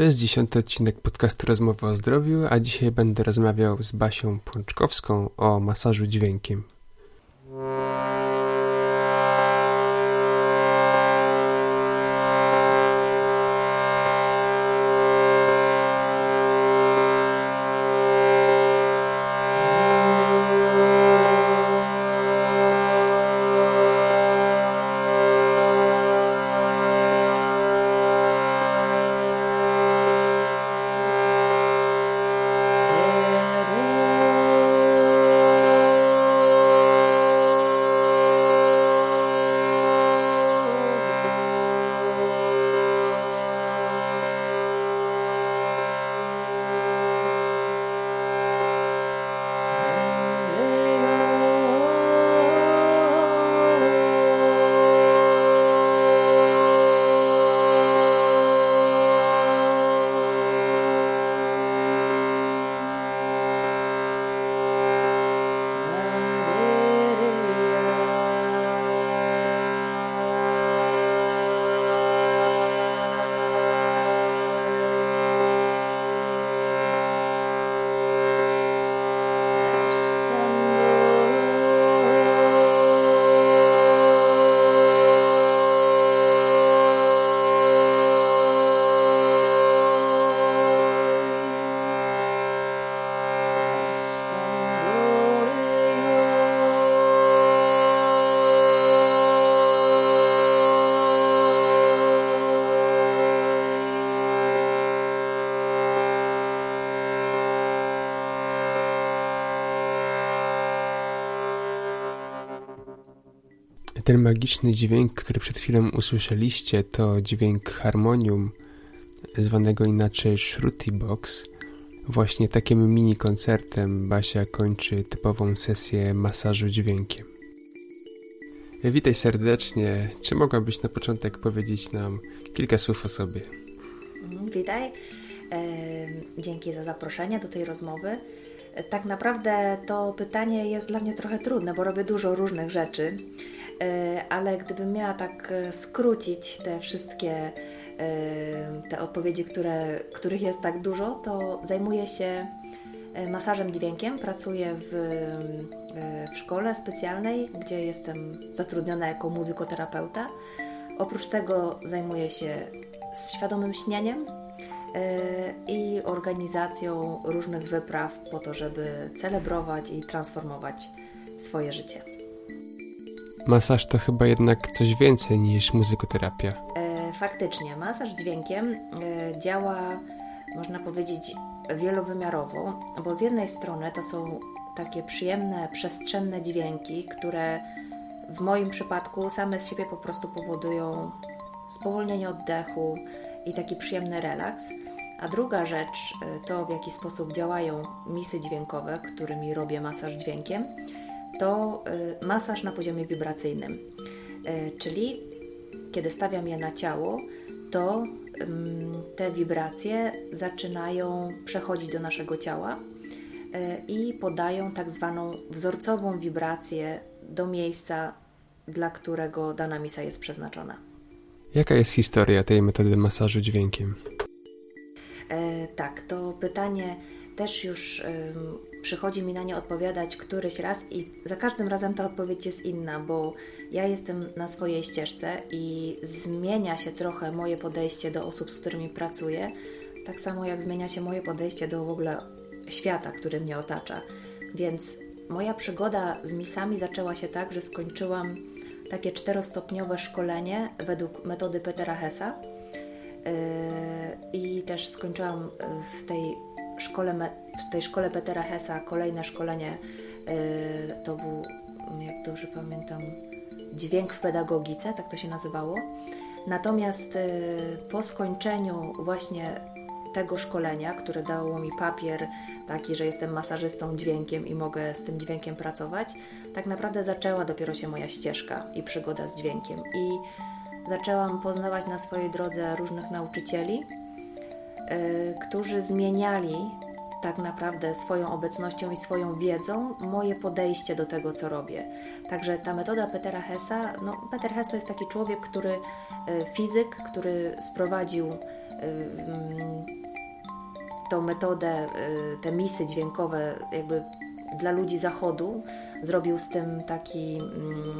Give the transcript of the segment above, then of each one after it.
To jest dziesiąty odcinek podcastu Rozmowa o zdrowiu, a dzisiaj będę rozmawiał z Basią Pączkowską o masażu dźwiękiem. Ten magiczny dźwięk, który przed chwilą usłyszeliście, to dźwięk harmonium, zwanego inaczej Shruti Box. Właśnie takim mini koncertem Basia kończy typową sesję masażu dźwiękiem. Witaj serdecznie. Czy mogłabyś na początek powiedzieć nam kilka słów o sobie? Witaj. Dzięki za zaproszenie do tej rozmowy. Tak naprawdę to pytanie jest dla mnie trochę trudne, bo robię dużo różnych rzeczy. E, ale gdybym miała tak e, skrócić te wszystkie e, te odpowiedzi, które, których jest tak dużo, to zajmuję się masażem dźwiękiem. Pracuję w, w szkole specjalnej, gdzie jestem zatrudniona jako muzykoterapeuta. Oprócz tego zajmuję się świadomym śnieniem i organizacją różnych wypraw po to, żeby celebrować i transformować swoje życie. Masaż to chyba jednak coś więcej niż muzykoterapia. E, faktycznie, masaż dźwiękiem e, działa, można powiedzieć, wielowymiarowo, bo z jednej strony to są takie przyjemne, przestrzenne dźwięki, które w moim przypadku same z siebie po prostu powodują spowolnienie oddechu i taki przyjemny relaks. A druga rzecz e, to, w jaki sposób działają misy dźwiękowe, którymi robię masaż dźwiękiem to y, masaż na poziomie wibracyjnym. Y, czyli kiedy stawiam je na ciało, to te wibracje zaczynają przechodzić do naszego ciała y, i podają tak zwaną wzorcową wibrację do miejsca, dla którego dana misa jest przeznaczona. Jaka jest historia tej metody masażu dźwiękiem? Tak, to pytanie też już przychodzi mi na nie odpowiadać któryś raz i za każdym razem ta odpowiedź jest inna, bo ja jestem na swojej ścieżce i zmienia się trochę moje podejście do osób, z którymi pracuję, tak samo jak zmienia się moje podejście do w ogóle świata, który mnie otacza. Więc moja przygoda z misami zaczęła się tak, że skończyłam takie czterostopniowe szkolenie według metody Petera Hessa. Yy, I też skończyłam w tej szkole, w tej szkole Petera Hessa kolejne szkolenie y, to był, jak dobrze pamiętam, dźwięk w pedagogice, tak to się nazywało. Natomiast y, po skończeniu właśnie tego szkolenia, które dało mi papier taki, że jestem masażystą dźwiękiem i mogę z tym dźwiękiem pracować, tak naprawdę zaczęła dopiero się moja ścieżka i przygoda z dźwiękiem. I zaczęłam poznawać na swojej drodze różnych nauczycieli, którzy zmieniali tak naprawdę swoją obecnością i swoją wiedzą moje podejście do tego, co robię. Także ta metoda Petera Hessa, no Peter Hess to jest taki człowiek, który, y, fizyk, który sprowadził y, mm, tą metodę, te misy dźwiękowe jakby dla ludzi zachodu, zrobił z tym taki mm,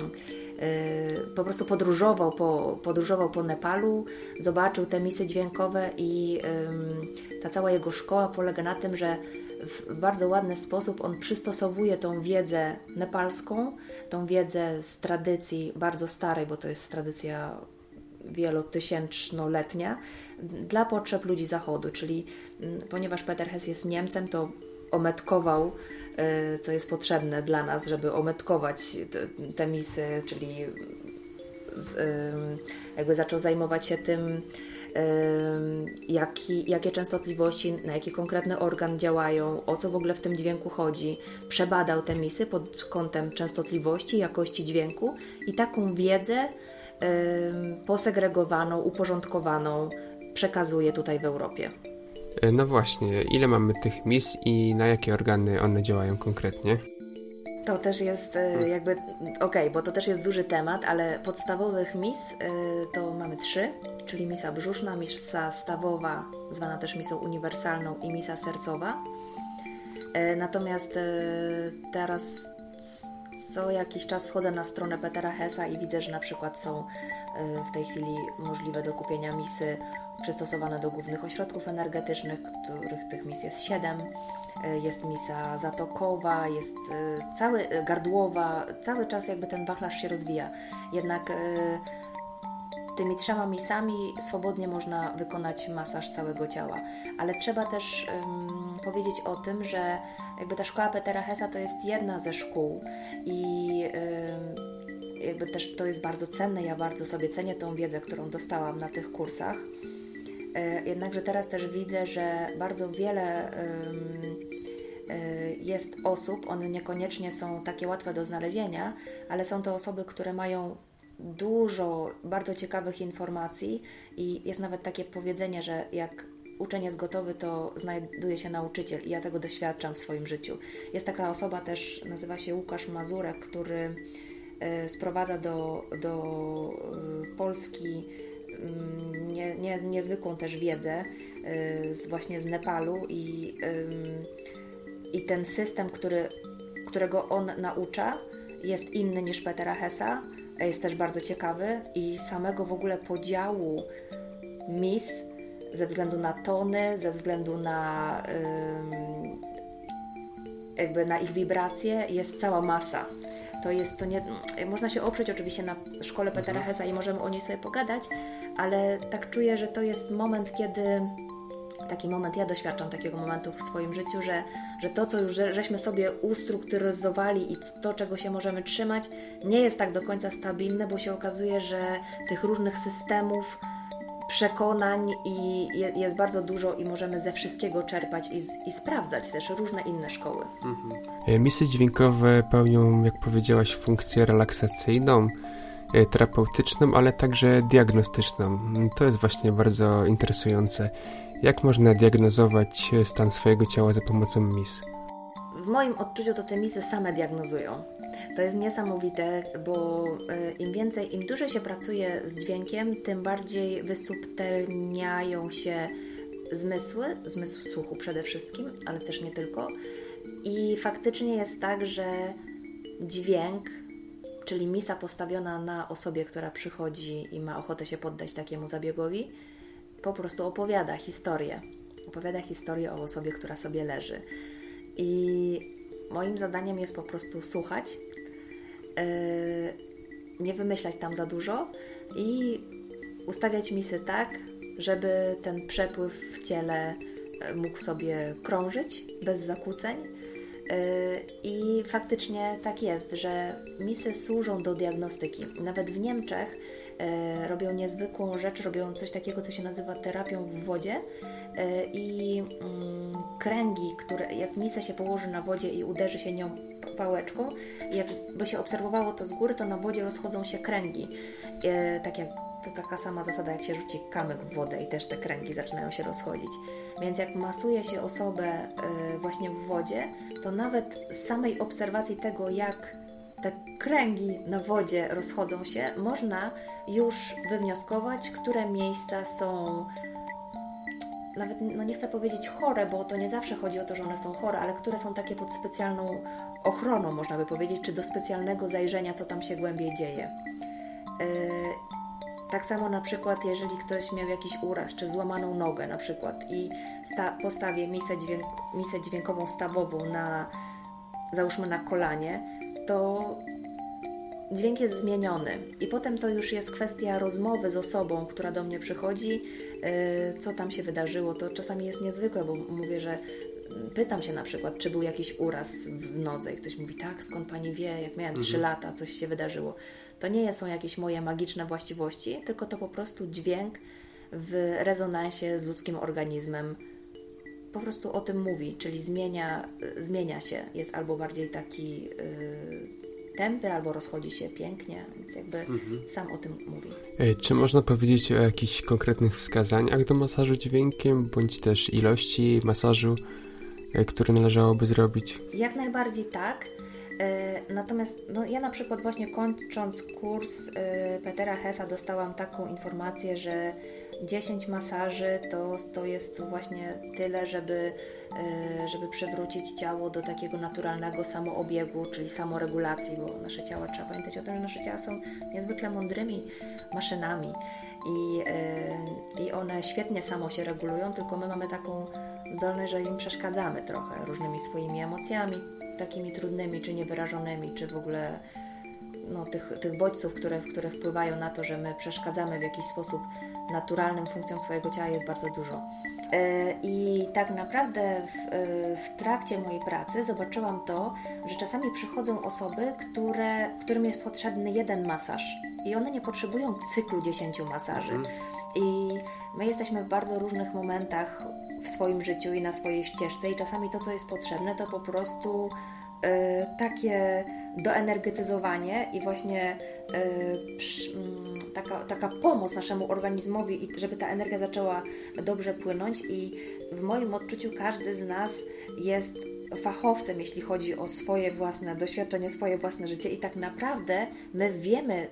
po prostu podróżował po, podróżował po Nepalu, zobaczył te misy dźwiękowe i ta cała jego szkoła polega na tym, że w bardzo ładny sposób on przystosowuje tą wiedzę nepalską, tą wiedzę z tradycji bardzo starej, bo to jest tradycja wielotysięcznoletnia, dla potrzeb ludzi zachodu, czyli mm, ponieważ Peter Hess jest Niemcem, to ometkował, y, co jest potrzebne dla nas, żeby ometkować te, te misy, czyli z, jakby zaczął zajmować się tym, jaki, jakie częstotliwości, na jaki konkretny organ działają, o co w ogóle w tym dźwięku chodzi. Przebadał te misy pod kątem częstotliwości, jakości dźwięku i taką wiedzę posegregowaną, uporządkowaną przekazuje tutaj w Europie. E, no właśnie, ile mamy tych mis i na jakie organy one działają konkretnie? To też jest e, jakby, okej, okay, bo to też jest duży temat, ale podstawowych mis e, to mamy trzy, czyli misa brzuszna, misa stawowa, zwana też misą uniwersalną i misa sercowa. Natomiast teraz co jakiś czas wchodzę na stronę Petera Hessa i widzę, że na przykład są w tej chwili możliwe do kupienia misy przystosowane do głównych ośrodków energetycznych, których tych mis jest siedem. E, jest misa zatokowa, jest e, cały e, gardłowa, cały czas jakby ten wachlarz się rozwija. Jednak tymi trzema misami swobodnie można wykonać masaż całego ciała. Ale trzeba też um, powiedzieć o tym, że jakby ta szkoła Petera Hessa to jest jedna ze szkół i um, jakby też to jest bardzo cenne. Ja bardzo sobie cenię tą wiedzę, którą dostałam na tych kursach. E, jednakże teraz też widzę, że bardzo wiele e, jest osób, one niekoniecznie są takie łatwe do znalezienia, ale są to osoby, które mają dużo bardzo ciekawych informacji i jest nawet takie powiedzenie, że jak uczeń jest gotowy, to znajduje się nauczyciel i ja tego doświadczam w swoim życiu. Jest taka osoba też, nazywa się Łukasz Mazurek, który e, sprowadza do, do Polski nie, nie, niezwykłą też wiedzę y, z, właśnie z Nepalu i, i ten system, który, którego on naucza, jest inny niż Petera Hessa, jest też bardzo ciekawy i samego w ogóle podziału mis ze względu na tony, ze względu na jakby na ich wibracje jest cała masa to jest to nie. Można się oprzeć oczywiście na szkole Petera mhm. Hessa i możemy o niej sobie pogadać, ale tak czuję, że to jest moment, kiedy taki moment, ja doświadczam takiego momentu w swoim życiu, że, że to, co już żeśmy sobie ustrukturyzowali i to, czego się możemy trzymać, nie jest tak do końca stabilne, bo się okazuje, że tych różnych systemów, przekonań i jest bardzo dużo i możemy ze wszystkiego czerpać i, i sprawdzać też różne inne szkoły. Mhm. Misy dźwiękowe pełnią, jak powiedziałaś, funkcję relaksacyjną, e, terapeutyczną, ale także diagnostyczną. To jest właśnie bardzo interesujące. Jak można diagnozować stan swojego ciała za pomocą mis? W moim odczuciu to te misy same diagnozują. To jest niesamowite, bo e, im więcej, im dłużej się pracuje z dźwiękiem, tym bardziej wysubtelniają się zmysły, zmysł słuchu przede wszystkim, ale też nie tylko. I faktycznie jest tak, że dźwięk, czyli misa postawiona na osobie, która przychodzi i ma ochotę się poddać takiemu zabiegowi, po prostu opowiada historię. Opowiada historię o osobie, która sobie leży. I moim zadaniem jest po prostu słuchać E, nie wymyślać tam za dużo i ustawiać misy tak, żeby ten przepływ w ciele e, mógł sobie krążyć bez zakłóceń. E, I faktycznie tak jest, że misy służą do diagnostyki. Nawet w Niemczech robią niezwykłą rzecz, robią coś takiego, co się nazywa terapią w wodzie. I mm, kręgi, które jak misę się położy na wodzie i uderzy się nią pałeczką, jakby się obserwowało to z góry, to na wodzie rozchodzą się kręgi. Tak jak to taka sama zasada, jak się rzuci kamyk w wodę i też te kręgi zaczynają się rozchodzić. Więc jak masuje się osobę e, właśnie w wodzie, to nawet z samej obserwacji tego, jak te kręgi na wodzie rozchodzą się, można już wywnioskować, które miejsca są nawet no nie chcę powiedzieć chore, bo to nie zawsze chodzi o to, że one są chore, ale które są takie pod specjalną ochroną, można by powiedzieć, czy do specjalnego zajrzenia, co tam się głębiej dzieje. Tak samo na przykład, jeżeli ktoś miał jakiś uraz, czy złamaną nogę na przykład i sta- postawię misę, dźwięk- misę dźwiękową stawową na, załóżmy na kolanie, to dźwięk jest zmieniony i potem to już jest kwestia rozmowy z osobą, która do mnie przychodzi, yy, co tam się wydarzyło. To czasami jest niezwykłe, bo mówię, że pytam się na przykład, czy był jakiś uraz w nodze i ktoś mówi, tak, skąd Pani wie, jak miałem 3 mhm. lata, coś się wydarzyło. To nie są jakieś moje magiczne właściwości, tylko to po prostu dźwięk w rezonansie z ludzkim organizmem po prostu o tym mówi, czyli zmienia, zmienia się, jest albo bardziej taki yy, tępy, albo rozchodzi się pięknie, więc jakby mhm. sam o tym mówi. Czy można powiedzieć o jakichś konkretnych wskazaniach do masażu dźwiękiem, bądź też ilości masażu, e, które należałoby zrobić? Jak najbardziej tak. E, natomiast no, ja na przykład właśnie kończąc kurs e, Petera Hesa dostałam taką informację, że 10 masaży to, to jest właśnie tyle, żeby, e, żeby przywrócić ciało do takiego naturalnego samoobiegu, czyli samoregulacji, bo nasze ciała, trzeba pamiętać o tym, że nasze ciała są niezwykle mądrymi maszynami i, i one świetnie samo się regulują, tylko my mamy taką zdolność, że im przeszkadzamy trochę różnymi swoimi emocjami, takimi trudnymi, czy niewyrażonymi, czy w ogóle no, tych, tych bodźców, które, które wpływają na to, że my przeszkadzamy w jakiś sposób naturalnym funkcjom swojego ciała jest bardzo dużo. E, I tak naprawdę w, e, w, trakcie mojej pracy zobaczyłam to, że czasami przychodzą osoby, które, którym jest potrzebny jeden masaż i one nie potrzebują cyklu 10 masaży. Mhm. I my jesteśmy w bardzo różnych momentach w swoim życiu i na swojej ścieżce, i czasami to, co jest potrzebne, to po prostu y, takie doenergetyzowanie i właśnie y, y, taka, taka pomoc naszemu organizmowi, żeby ta energia zaczęła dobrze płynąć. I w moim odczuciu każdy z nas jest fachowcem, jeśli chodzi o swoje własne doświadczenie, swoje własne życie, i tak naprawdę my wiemy,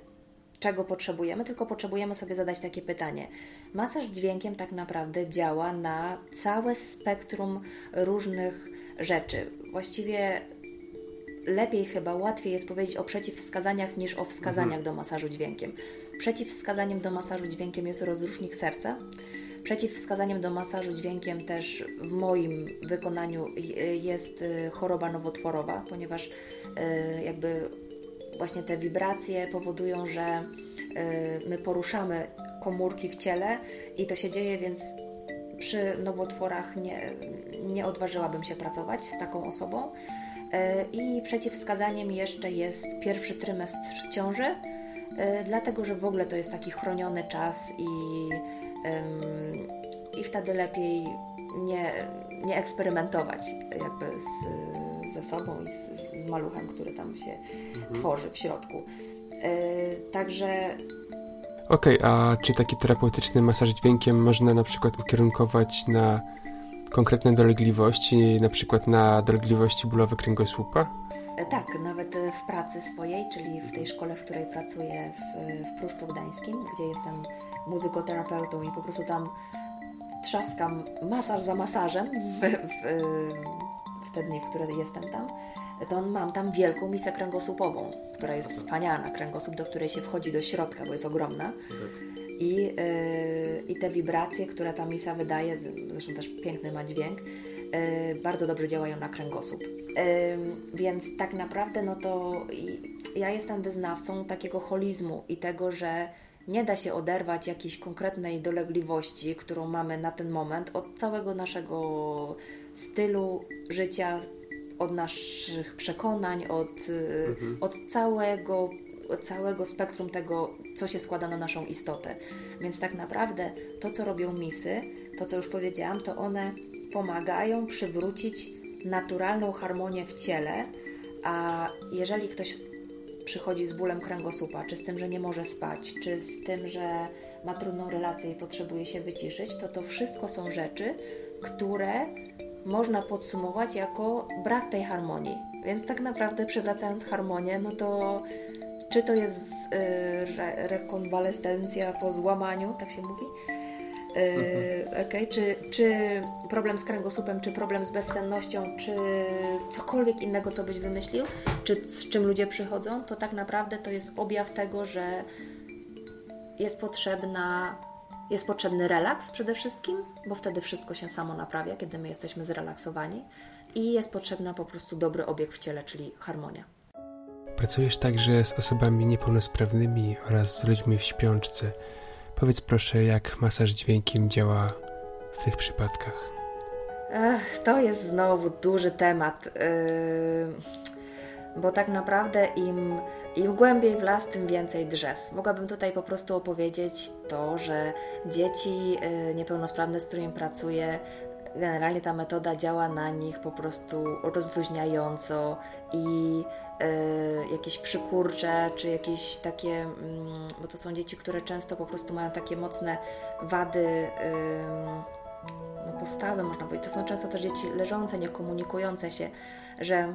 czego potrzebujemy, tylko potrzebujemy sobie zadać takie pytanie. Masaż dźwiękiem tak naprawdę działa na całe spektrum różnych rzeczy. Właściwie lepiej chyba, łatwiej jest powiedzieć o przeciwwskazaniach niż o wskazaniach mhm. do masażu dźwiękiem. Przeciwwskazaniem do masażu dźwiękiem jest rozrusznik serca. Przeciwwskazaniem do masażu dźwiękiem też w moim wykonaniu jest y, choroba nowotworowa, ponieważ y, jakby właśnie te wibracje powodują, że y, my poruszamy komórki w ciele i to się dzieje, więc przy nowotworach nie, nie odważyłabym się pracować z taką osobą. Y, I przeciwwskazaniem jeszcze jest pierwszy trymestr ciąży, y, dlatego że w ogóle to jest taki chroniony czas i, i wtedy lepiej nie, nie eksperymentować jakby z ze sobą i z, z maluchem, który tam się mhm. tworzy w środku. Yy, także. Okej, okay, a czy taki terapeutyczny masaż dźwiękiem można na przykład ukierunkować na konkretne dolegliwości, na przykład na dolegliwości bólowe kręgosłupa? E, tak, nawet w pracy swojej, czyli w tej szkole, w której pracuję w, w Pruszczu Gdańskim, gdzie jestem muzykoterapeutą i po prostu tam trzaskam masaż za masażem w, w, w te dni, w które jestem tam, to mam tam wielką misę kręgosłupową, która jest wspaniała. Kręgosłup, do której się wchodzi do środka, bo jest ogromna. I, yy, I te wibracje, które ta misa wydaje, zresztą też piękny ma dźwięk, yy, bardzo dobrze działają na kręgosłup. Yy, więc tak naprawdę, no to ja jestem wyznawcą takiego holizmu i tego, że nie da się oderwać jakiejś konkretnej dolegliwości, którą mamy na ten moment, od całego naszego stylu życia, od naszych przekonań, od, mhm. od całego, od całego spektrum tego, co się składa na naszą istotę. Więc tak naprawdę to, co robią misy, to co już powiedziałam, to one pomagają przywrócić naturalną harmonię w ciele, a jeżeli ktoś przychodzi z bólem kręgosłupa, czy z tym, że nie może spać, czy z tym, że ma trudną relację i potrzebuje się wyciszyć, to to wszystko są rzeczy, które można podsumować jako brak tej harmonii. Więc tak naprawdę przywracając harmonię, no to czy to jest y, re rekonwalescencja po złamaniu, tak się mówi, Yy, okay. czy, czy problem z kręgosłupem, czy problem z bezsennością, czy cokolwiek innego, co byś wymyślił, czy z czym ludzie przychodzą, to tak naprawdę to jest objaw tego, że jest potrzebna jest potrzebny relaks przede wszystkim, bo wtedy wszystko się samo naprawia, kiedy my jesteśmy zrelaksowani i jest potrzebna po prostu dobry obieg w ciele, czyli harmonia. Pracujesz także z osobami niepełnosprawnymi oraz z ludźmi w śpiączce. Powiedz proszę, jak masaż dźwiękiem działa w tych przypadkach? Ech, to jest znowu duży temat, yy, bo tak naprawdę im, im głębiej w las, tym więcej drzew. Mogłabym tutaj po prostu opowiedzieć to, że dzieci yy, niepełnosprawne, z którymi pracuję, generalnie ta metoda działa na nich po prostu rozluźniająco i y, jakieś przykurcze, czy jakieś takie, y, bo to są dzieci, które często po prostu mają takie mocne wady y, no, postawy, można powiedzieć. To są często też dzieci leżące, niekomunikujące się, że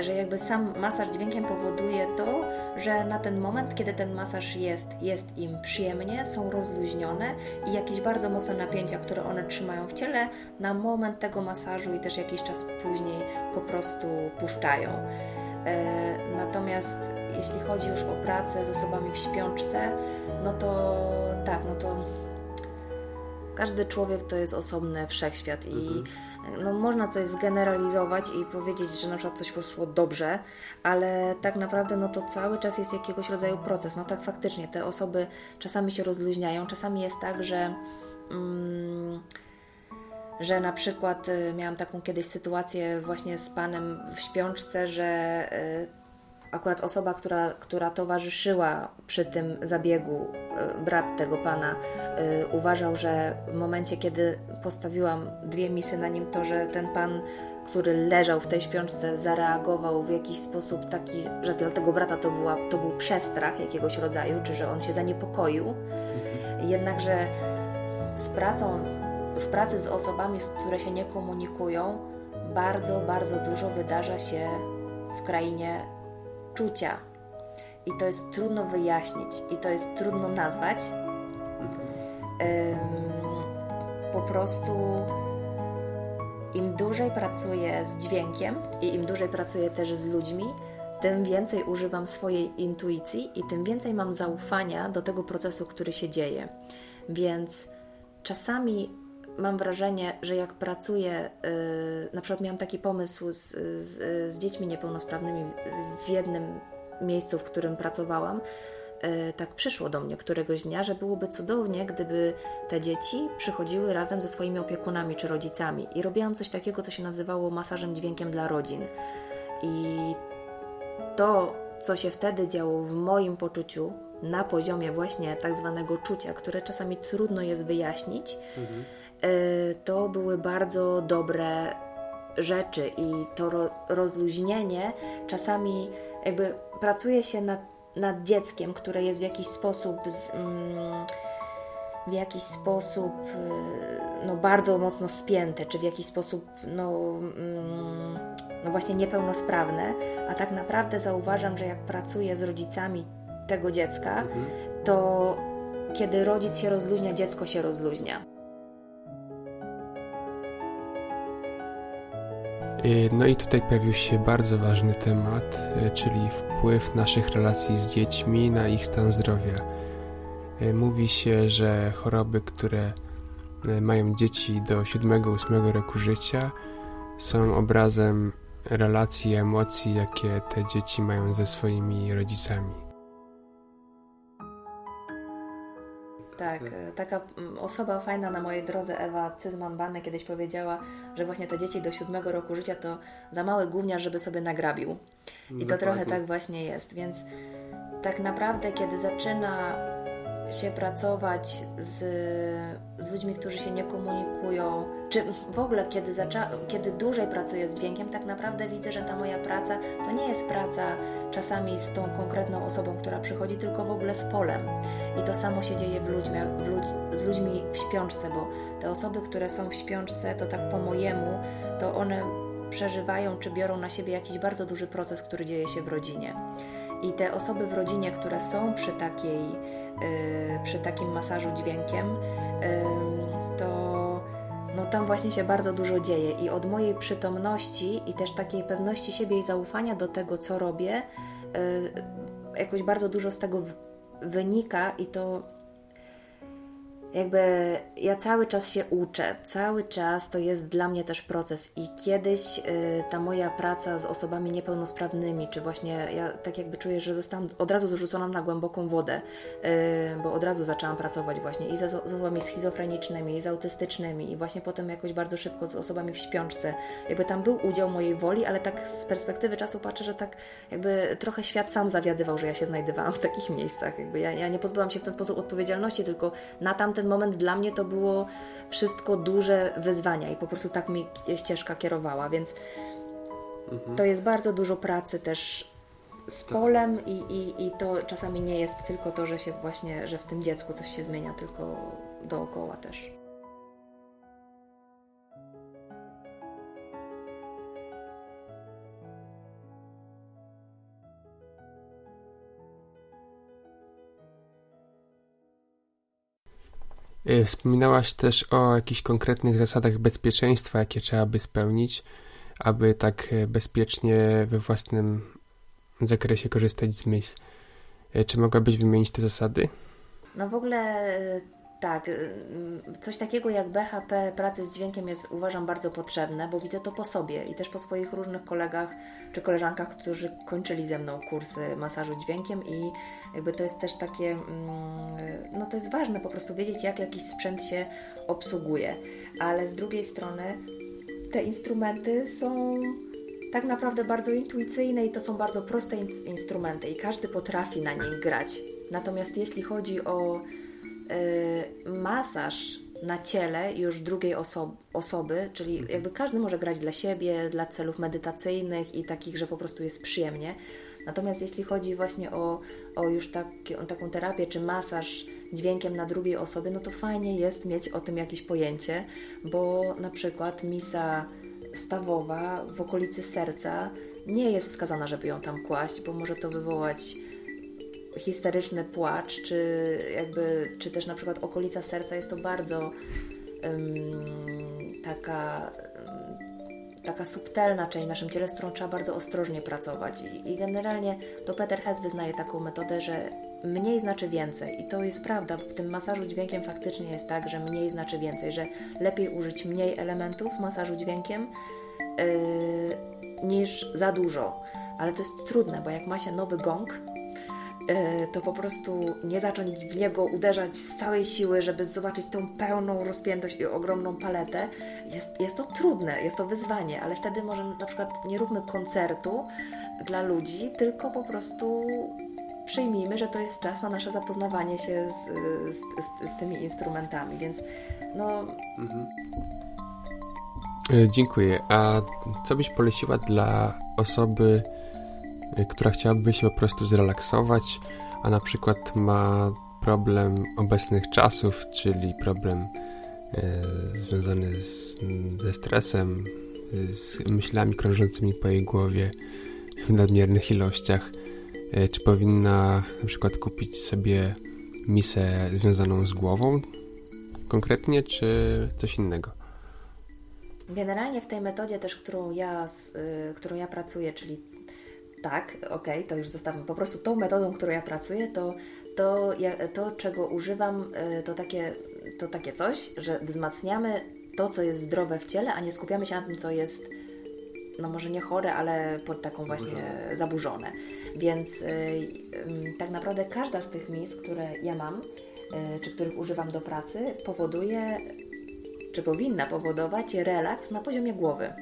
że jakby sam masaż dźwiękiem powoduje to, że na ten moment, kiedy ten masaż jest, jest im przyjemnie, są rozluźnione i jakieś bardzo mocne napięcia, które one trzymają w ciele, na moment tego masażu i też jakiś czas później po prostu puszczają. E, natomiast jeśli chodzi już o pracę z osobami w śpiączce, no to tak, no to każdy człowiek to jest osobny wszechświat i mhm no, można coś zgeneralizować i powiedzieć, że na przykład coś poszło dobrze, ale tak naprawdę no, to cały czas jest jakiegoś rodzaju proces. No tak faktycznie, te osoby czasami się rozluźniają, czasami jest tak, że. Mm, że na przykład y, miałam taką kiedyś sytuację właśnie z panem w śpiączce, że y, akurat osoba, która, która towarzyszyła przy tym zabiegu, e, brat tego pana, e, uważał, że w momencie, kiedy postawiłam dwie misy na nim, to że ten pan, który leżał w tej śpiączce, zareagował w jakiś sposób taki, że dla tego brata to, była, to był przestrach jakiegoś rodzaju, czy że on się zaniepokoił. Jednakże z pracą, w pracy z osobami, które się nie komunikują, bardzo, bardzo dużo wydarza się w krainie czucia. I to jest trudno wyjaśnić, i to jest trudno nazwać. po prostu im dłużej pracuję z dźwiękiem i im dłużej pracuję też z ludźmi, tym więcej używam swojej intuicji i tym więcej mam zaufania do tego procesu, który się dzieje. Więc czasami mam wrażenie, że jak pracuję, yy, na przykład miałam taki pomysł z, z, z dziećmi niepełnosprawnymi w jednym miejscu, w którym pracowałam, yy, tak przyszło do mnie któregoś dnia, że byłoby cudownie, gdyby te dzieci przychodziły razem ze swoimi opiekunami czy rodzicami. I robiłam coś takiego, co się nazywało masażem dźwiękiem dla rodzin. I to, co się wtedy działo w moim poczuciu, na poziomie właśnie tak zwanego czucia, które czasami trudno jest wyjaśnić, mhm Y, to były bardzo dobre rzeczy i to rozluźnienie czasami jakby pracuje się nad, nad dzieckiem, które jest w jakiś sposób z, mm, w jakiś sposób y, no, bardzo mocno spięte, czy w jakiś sposób no, mm, no właśnie niepełnosprawne, a tak naprawdę zauważam, że jak pracuję z rodzicami tego dziecka, mhm. to kiedy rodzic się rozluźnia, dziecko się rozluźnia. No i tutaj pojawił się bardzo ważny temat, y, czyli wpływ naszych relacji z dziećmi na ich stan zdrowia. Y, mówi się, że choroby, które mają dzieci do 7-8 roku życia, są obrazem relacji i emocji, jakie te dzieci mają ze swoimi rodzicami. Tak, e, taka mm, osoba fajna na mojej drodze, Ewa Cyzman-Banny, kiedyś powiedziała, że właśnie te dzieci do siódmego roku życia to za mały gówniarz, żeby sobie nagrabił. I to trochę tak właśnie jest, więc tak naprawdę, kiedy zaczyna się pracować z, z ludźmi, którzy się nie komunikują, czy w ogóle kiedy, kiedy dłużej pracuję z dźwiękiem, tak naprawdę widzę, że ta moja praca to nie jest praca czasami z tą konkretną osobą, która przychodzi, tylko w ogóle z polem. I to samo się dzieje w ludźmi, w ludź, z ludźmi w śpiączce, bo te osoby, które są w śpiączce, to tak po mojemu, to one przeżywają czy biorą na siebie jakiś bardzo duży proces, który dzieje się w rodzinie. I te osoby w rodzinie, które są przy, takiej, yy, przy takim masażu dźwiękiem, yy, no tam właśnie się bardzo dużo dzieje. I od mojej przytomności i też takiej pewności siebie i zaufania do tego, co robię, yy, jakoś bardzo dużo z tego wynika i to jakby ja cały czas się uczę, cały czas to jest dla mnie też proces i kiedyś y, ta moja praca z osobami niepełnosprawnymi, czy właśnie ja tak jakby czuję, że zostałam od razu zrzucona na głęboką wodę, y, bo od razu zaczęłam pracować właśnie i z, z osobami schizofrenicznymi, i z autystycznymi, i właśnie potem jakoś bardzo szybko z osobami w śpiączce. Jakby tam był udział mojej woli, ale tak z perspektywy czasu patrzę, że tak jakby trochę świat sam zawiadywał, że ja się znajdowałam w takich miejscach. Jakby ja, ja nie pozbyłam się w ten sposób odpowiedzialności, tylko na tamten ten moment dla mnie to było wszystko duże wyzwania i po prostu tak mi ścieżka kierowała, więc mhm. to jest bardzo dużo pracy też z polem i, i, i to czasami nie jest tylko to, że się właśnie, że w tym dziecku coś się zmienia, tylko dookoła też. Wspominałaś też o jakichś konkretnych zasadach bezpieczeństwa, jakie trzeba by spełnić, aby tak y, bezpiecznie we własnym zakresie korzystać z miejsc. Y, czy mogłabyś wymienić te zasady? No w ogóle tak, y, coś takiego jak BHP pracy z dźwiękiem jest uważam bardzo potrzebne, bo widzę to po sobie i też po swoich różnych kolegach czy koleżankach, którzy kończyli ze mną kursy masażu dźwiękiem i jakby to jest też takie, mm, no to jest ważne po prostu wiedzieć, jak jakiś sprzęt się obsługuje, ale z drugiej strony te instrumenty są tak naprawdę bardzo intuicyjne i to są bardzo proste in instrumenty i każdy potrafi na nich grać. Natomiast jeśli chodzi o masaż na ciele już drugiej oso osoby, czyli mhm. jakby każdy może grać dla siebie, dla celów medytacyjnych i takich, że po prostu jest przyjemnie. Natomiast jeśli chodzi właśnie o, o już taki, o taką terapię czy masaż dźwiękiem na drugiej osobie, no to fajnie jest mieć o tym jakieś pojęcie, bo na przykład misa stawowa w okolicy serca nie jest wskazana, żeby ją tam kłaść, bo może to wywołać histeryczny płacz, czy jakby, czy też na przykład okolica serca jest to bardzo um, taka taka subtelna część w naszym ciele, z którą trzeba bardzo ostrożnie pracować. I, I, generalnie to Peter Hess wyznaje taką metodę, że mniej znaczy więcej. I to jest prawda. W tym masażu dźwiękiem faktycznie jest tak, że mniej znaczy więcej, że lepiej użyć mniej elementów masażu dźwiękiem yy, niż za dużo. Ale to jest trudne, bo jak ma się nowy gong, to po prostu nie zacząć w niego uderzać z całej siły, żeby zobaczyć tą pełną rozpiętość i ogromną paletę, jest, jest to trudne, jest to wyzwanie, ale wtedy może na przykład nie róbmy koncertu dla ludzi, tylko po prostu przyjmijmy, że to jest czas na nasze zapoznawanie się z, z, z, z tymi instrumentami, więc no... Mhm. E, dziękuję. A co byś poleciła dla osoby, która chciałaby się po prostu zrelaksować, a na przykład ma problem obecnych czasów, czyli problem e, związany z, ze stresem, z myślami krążącymi po jej głowie w nadmiernych ilościach. E, czy powinna na przykład kupić sobie misę związaną z głową konkretnie, czy coś innego? Generalnie w tej metodzie też, którą ja, y, którą ja pracuję, czyli tak, okej, okay, to już zostawmy. Po prostu tą metodą, którą ja pracuję, to to, to czego używam, e, to takie, to takie coś, że wzmacniamy to, co jest zdrowe w ciele, a nie skupiamy się na tym, co jest, no może nie chore, ale pod taką zaburzone. właśnie zaburzone. Więc yy, yy, tak naprawdę każda z tych mis, które ja mam, yy, czy których używam do pracy, powoduje, czy powinna powodować relaks na poziomie głowy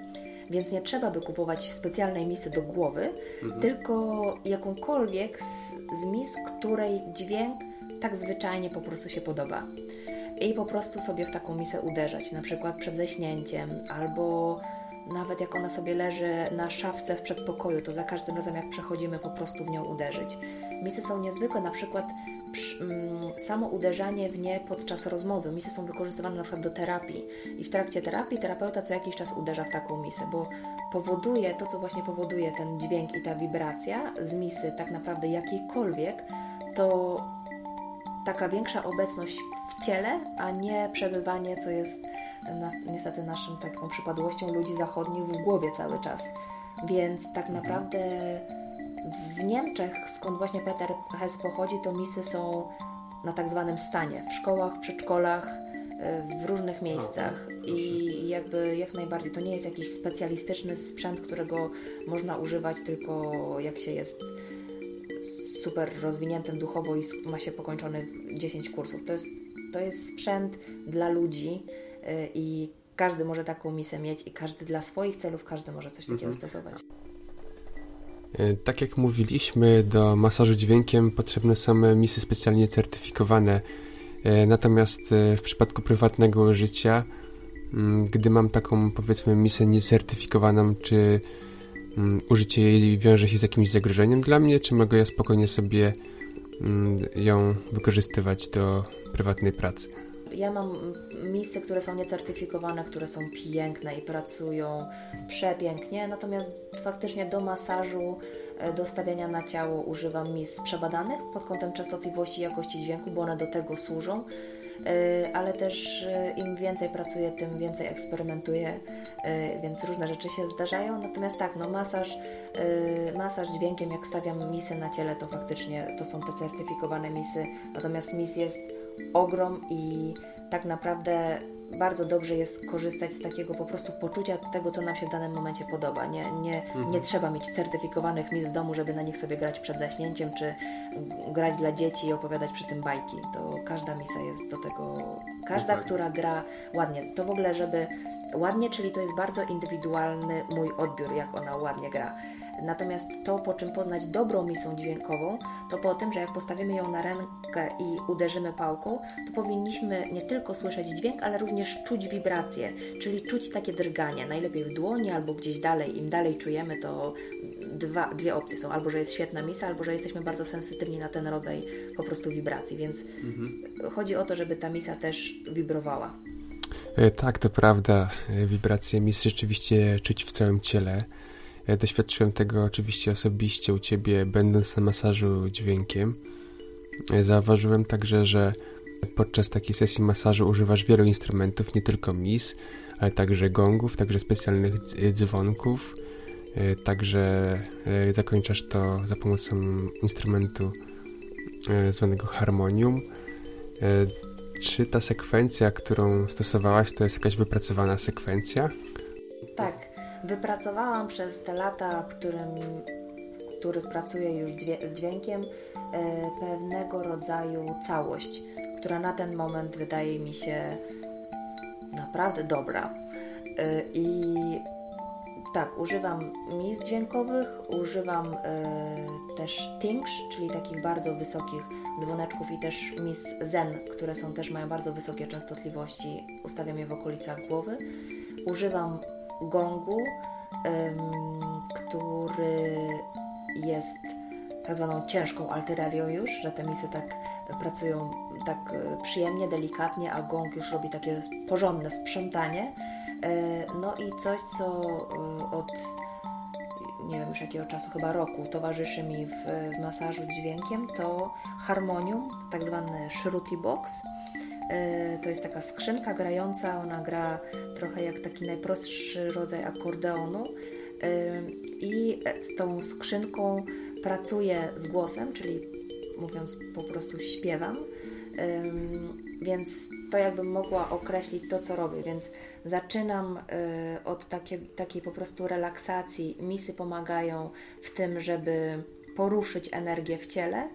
więc nie trzeba by kupować specjalnej misy do głowy, mhm. tylko jakąkolwiek z, z mis, której dźwięk tak zwyczajnie po prostu się podoba. I po prostu sobie w taką misę uderzać, na przykład przed ześnięciem, albo nawet jak ona sobie leży na szafce w przedpokoju, to za każdym razem jak przechodzimy po prostu w nią uderzyć. Misy są niezwykłe, na przykład samo uderzanie w nie podczas rozmowy. Misy są wykorzystywane na przykład do terapii i w trakcie terapii terapeuta co jakiś czas uderza w taką misę, bo powoduje to, co właśnie powoduje ten dźwięk i ta wibracja z misy, tak naprawdę jakiejkolwiek, to taka większa obecność w ciele, a nie przebywanie, co jest niestety naszym taką przypadłością ludzi zachodnich w głowie cały czas. Więc tak naprawdę w Niemczech, skąd właśnie Peter Hess pochodzi, to misy są na tak zwanym stanie, w szkołach, przedszkolach, w różnych miejscach i jakby jak najbardziej to nie jest jakiś specjalistyczny sprzęt, którego można używać tylko jak się jest super rozwiniętym duchowo i ma się pokończony 10 kursów. To jest, to jest sprzęt dla ludzi y, i każdy może taką misę mieć i każdy dla swoich celów, każdy może coś takiego mhm. stosować. E, tak jak mówiliśmy, do masażu dźwiękiem potrzebne są misy specjalnie certyfikowane. E, natomiast e, w przypadku prywatnego życia, mm, gdy mam taką powiedzmy misę niecertyfikowaną, czy mm, użycie jej wiąże się z jakimś zagrożeniem dla mnie, czy mogę ja spokojnie sobie mm, ją wykorzystywać do prywatnej pracy? Ja mam misy, które są niecertyfikowane, które są piękne i pracują przepięknie, natomiast faktycznie do masażu, e, do stawiania na ciało używam mis przebadanych pod kątem częstotliwości i jakości dźwięku, bo one do tego służą e, ale też e, im więcej pracuję, tym więcej eksperymentuję, więc różne rzeczy się zdarzają. Natomiast tak, no masaż, masaż dźwiękiem, jak stawiam misy na ciele, to faktycznie to są te certyfikowane misy. Natomiast mis jest ogrom i tak naprawdę bardzo dobrze jest korzystać z takiego po prostu poczucia tego, co nam się w danym momencie podoba. Nie, nie, mhm. nie trzeba mieć certyfikowanych mis w domu, żeby na nich sobie grać przed zaśnięciem, czy grać dla dzieci i opowiadać przy tym bajki. To każda misa jest do tego, każda, Dokładnie. która gra ładnie. To w ogóle, żeby ładnie, czyli to jest bardzo indywidualny mój odbiór, jak ona ładnie gra. Natomiast to, po czym poznać dobrą misą dźwiękową, to po tym, że jak postawimy ją na rękę i uderzymy pałką, to powinniśmy nie tylko słyszeć dźwięk, ale również czuć wibracje, czyli czuć takie drganie. Najlepiej w dłoni albo gdzieś dalej. Im dalej czujemy, to dwa, dwie opcje są. Albo, że jest świetna misa, albo, że jesteśmy bardzo sensytywni na ten rodzaj po prostu wibracji. Więc mhm. chodzi o to, żeby ta misa też wibrowała. E, tak, to prawda. E, wibracje mis rzeczywiście czuć w całym ciele. Ja doświadczyłem tego oczywiście osobiście u Ciebie, będąc na masażu dźwiękiem. Zauważyłem także, że podczas takiej sesji masażu używasz wielu instrumentów, nie tylko mis, ale także gongów, także specjalnych dzwonków. E, także e, zakończasz to za pomocą instrumentu e, zwanego harmonium. Czy ta sekwencja, którą stosowałaś, to jest jakaś wypracowana sekwencja? Tak, Wypracowałam przez te lata, którym, których pracuję już z dźwiękiem, e, pewnego rodzaju całość, która na ten moment wydaje mi się naprawdę dobra. E, I tak, używam mis dźwiękowych, używam y, też tingsh, czyli takich bardzo wysokich dzwoneczków i też mis zen, które są też mają bardzo wysokie częstotliwości. Ustawiam je w okolicach głowy. Używam gongu, który jest tak zwaną ciężką altyrarią już, że te misy tak pracują tak e, przyjemnie, delikatnie, a gong już robi takie porządne sprzątanie. E, no i coś, co e, od nie wiem już jakiego czasu, chyba roku, towarzyszy mi w, w masażu dźwiękiem, to harmonium, tak zwany shruti box. E, to jest taka skrzynka grająca, ona gra trochę jak taki najprostszy rodzaj akordeonu. E, i z tą skrzynką pracuję z głosem, czyli mówiąc po prostu śpiewam, więc to jakbym mogła określić to, co robię, więc zaczynam od takiej, takiej po prostu relaksacji. Misy pomagają w tym, żeby poruszyć energię w ciele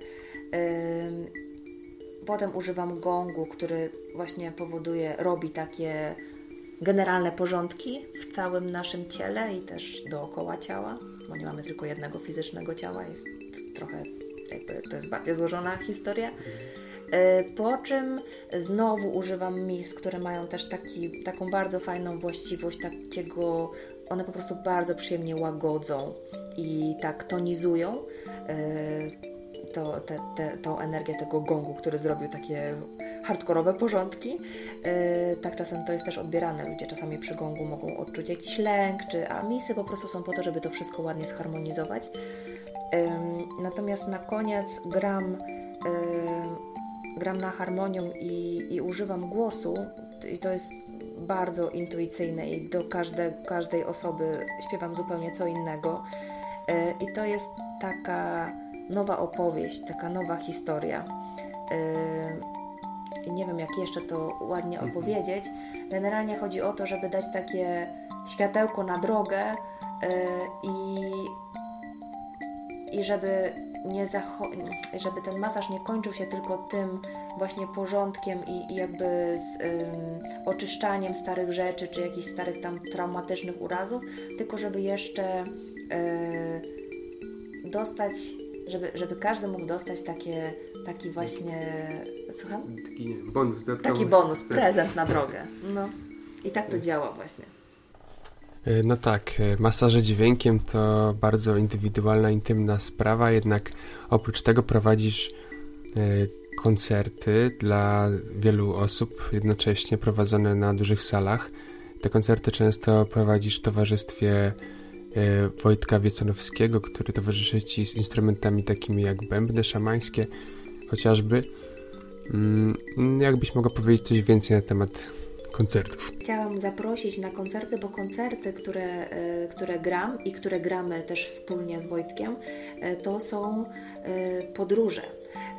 Potem używam gongu, który właśnie powoduje, robi takie generalne porządki w całym naszym ciele i też dookoła ciała, bo nie mamy tylko jednego fizycznego ciała, jest trochę, jakby to jest bardziej złożona historia. E, po czym znowu używam mis, które mają też taki, taką bardzo fajną właściwość takiego, one po prostu bardzo przyjemnie łagodzą i tak tonizują e, to, te, te, tą energię tego gongu, który zrobił takie hardkorowe porządki. Yy, tak czasem to jest też odbierane. Ludzie czasami przy gongu mogą odczuć jakiś lęk, czy a misy po prostu są po to, żeby to wszystko ładnie zharmonizować. Natomiast na koniec gram, gram na harmonium i, i używam głosu, i to jest bardzo intuicyjne i do każde, każdej osoby śpiewam zupełnie co innego. E, I to jest taka nowa opowieść, taka nowa historia. I nie wiem, jak jeszcze to ładnie mhm. opowiedzieć. Generalnie chodzi o to, żeby dać takie światełko na drogę i, i żeby nie żeby ten masaż nie kończył się tylko tym właśnie porządkiem i, i jakby z oczyszczaniem starych rzeczy, czy jakichś starych tam traumatycznych urazów, tylko żeby jeszcze y, dostać, żeby, żeby każdy mógł dostać takie, taki właśnie, słucham? Taki bonus dodatkowy. Taki bonus, tak. prezent na drogę. No. I tak to działa właśnie. E, no tak, e, masaże dźwiękiem to bardzo indywidualna, intymna sprawa, jednak oprócz tego prowadzisz e, koncerty dla wielu osób jednocześnie prowadzone na dużych salach. Te koncerty często prowadzisz w towarzystwie Wojtka Wieconowskiego, który towarzyszy Ci z instrumentami takimi jak bębny szamańskie chociażby. Mm, jakbyś mogła powiedzieć coś więcej na temat koncertów. Chciałam zaprosić na koncerty, bo koncerty, które, e, które gram i które gramy też wspólnie z Wojtkiem, e, to są e, podróże.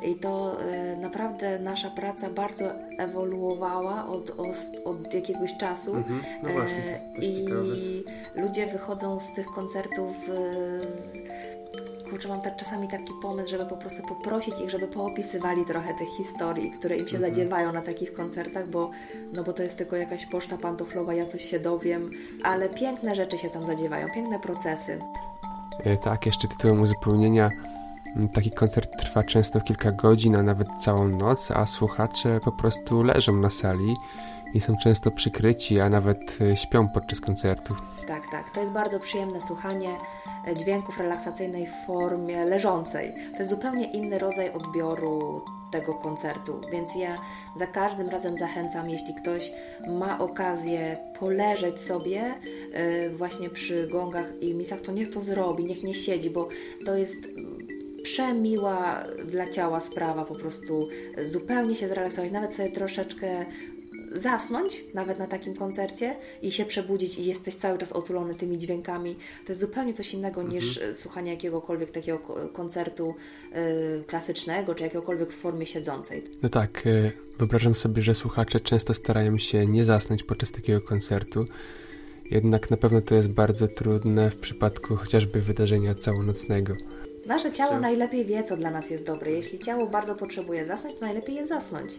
I to naprawdę nasza praca bardzo ewoluowała od, od, od jakiegoś czasu. Mhm. No właśnie, to jest, to jest I ciekawe. ludzie wychodzą z tych koncertów z kurczę, mam tak czasami taki pomysł, żeby po prostu poprosić ich, żeby poopisywali trochę tych historii, które im się mhm. zadziewają na takich koncertach, bo, no bo to jest tylko jakaś poczta pantoflowa, ja coś się dowiem, ale piękne rzeczy się tam zadziewają, piękne procesy. E, tak, jeszcze tytułem uzupełnienia Taki koncert trwa często kilka godzin, a nawet całą noc, a słuchacze po prostu leżą na sali i są często przykryci, a nawet e, śpią podczas koncertu. Tak, tak. To jest bardzo przyjemne słuchanie dźwięków relaksacyjnej w formie leżącej. To jest zupełnie inny rodzaj odbioru tego koncertu, więc ja za każdym razem zachęcam, jeśli ktoś ma okazję poleżeć sobie y, właśnie przy gongach i misach, to niech to zrobi, niech nie siedzi, bo to jest przemiła dla ciała sprawa, po prostu zupełnie się zrelaksować, nawet sobie troszeczkę zasnąć nawet na takim koncercie i się przebudzić i jesteś cały czas otulony tymi dźwiękami. To jest zupełnie coś innego mhm. niż e, słuchanie jakiegokolwiek takiego koncertu y, klasycznego, czy jakiegokolwiek w formie siedzącej. No tak, y, wyobrażam sobie, że słuchacze często starają się nie zasnąć podczas takiego koncertu. Jednak na pewno to jest bardzo trudne w przypadku chociażby wydarzenia całonocnego. Nasze ciało najlepiej wie, co dla nas jest dobre. Jeśli ciało bardzo potrzebuje zasnąć, to najlepiej jest zasnąć.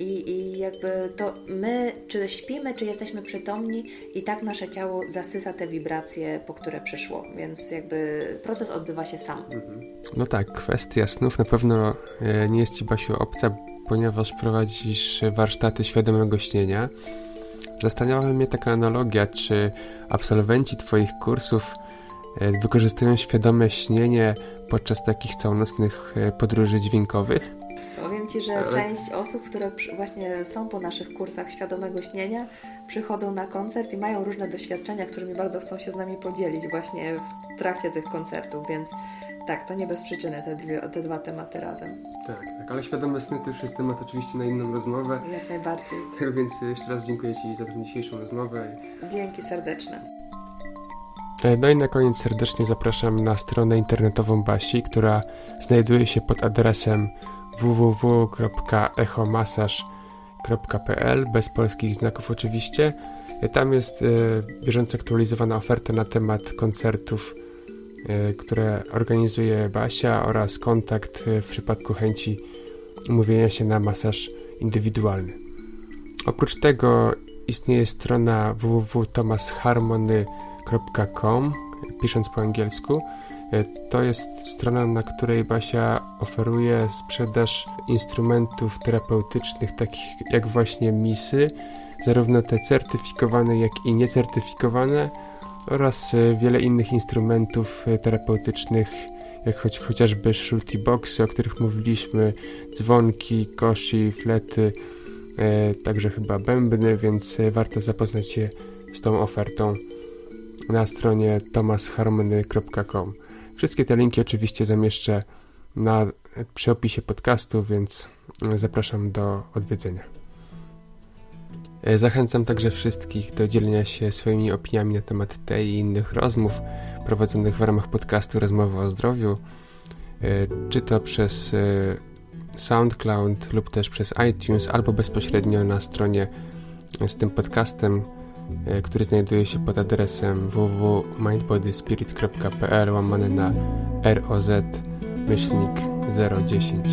I, I jakby to my, czy śpimy, czy jesteśmy przytomni, i tak nasze ciało zasysa te wibracje, po które przyszło, więc jakby proces odbywa się sam. Mhm. No tak, kwestia snów na pewno e, nie jest Ci, Basiu, obca, ponieważ prowadzisz warsztaty świadomego śnienia. Zastanawiała mnie taka analogia, czy absolwenci Twoich kursów e, wykorzystują świadome śnienie podczas takich całonocnych e, podróży dźwiękowych? Ci, że Ale... część osób, które właśnie są po naszych kursach świadomego śnienia, przychodzą na koncert i mają różne doświadczenia, którymi bardzo chcą się z nami podzielić właśnie w trakcie tych koncertów, więc tak, to nie bez przyczyny te, dwie, te dwa tematy razem. Tak, tak, ale świadome sny to już jest temat oczywiście na inną rozmowę. Jak najbardziej. Tak więc jeszcze raz dziękuję Ci za tę dzisiejszą rozmowę. Dzięki serdeczne. E, no i na koniec serdecznie zapraszam na stronę internetową Basi, która znajduje się pod adresem www.echomasaż.pl bez polskich znaków oczywiście. Tam jest e, bieżąco aktualizowana oferta na temat koncertów, e, które organizuje Basia oraz kontakt e, w przypadku chęci umówienia się na masaż indywidualny. Oprócz tego istnieje strona www.thomasharmony.com pisząc po angielsku, E, to jest strona, na której Basia oferuje sprzedaż instrumentów terapeutycznych, takich jak właśnie misy, zarówno te certyfikowane, jak i niecertyfikowane, oraz e, wiele innych instrumentów e, terapeutycznych, jak choć, chociażby shruti boxy, o których mówiliśmy, dzwonki, koshi, flety, także chyba bębny, więc warto zapoznać się z tą ofertą na stronie thomasharmony.com. Wszystkie te linki oczywiście zamieszczę na, przy opisie podcastu, więc zapraszam do odwiedzenia. E, zachęcam także wszystkich do dzielenia się swoimi opiniami na temat tej i innych rozmów prowadzonych w ramach podcastu Rozmowy o Zdrowiu, e, czy to przez e, SoundCloud lub też przez iTunes, albo bezpośrednio na stronie z tym podcastem, który znajduje się pod adresem www.mindbodyspirit.pl łamane na ROZ myślnik 010.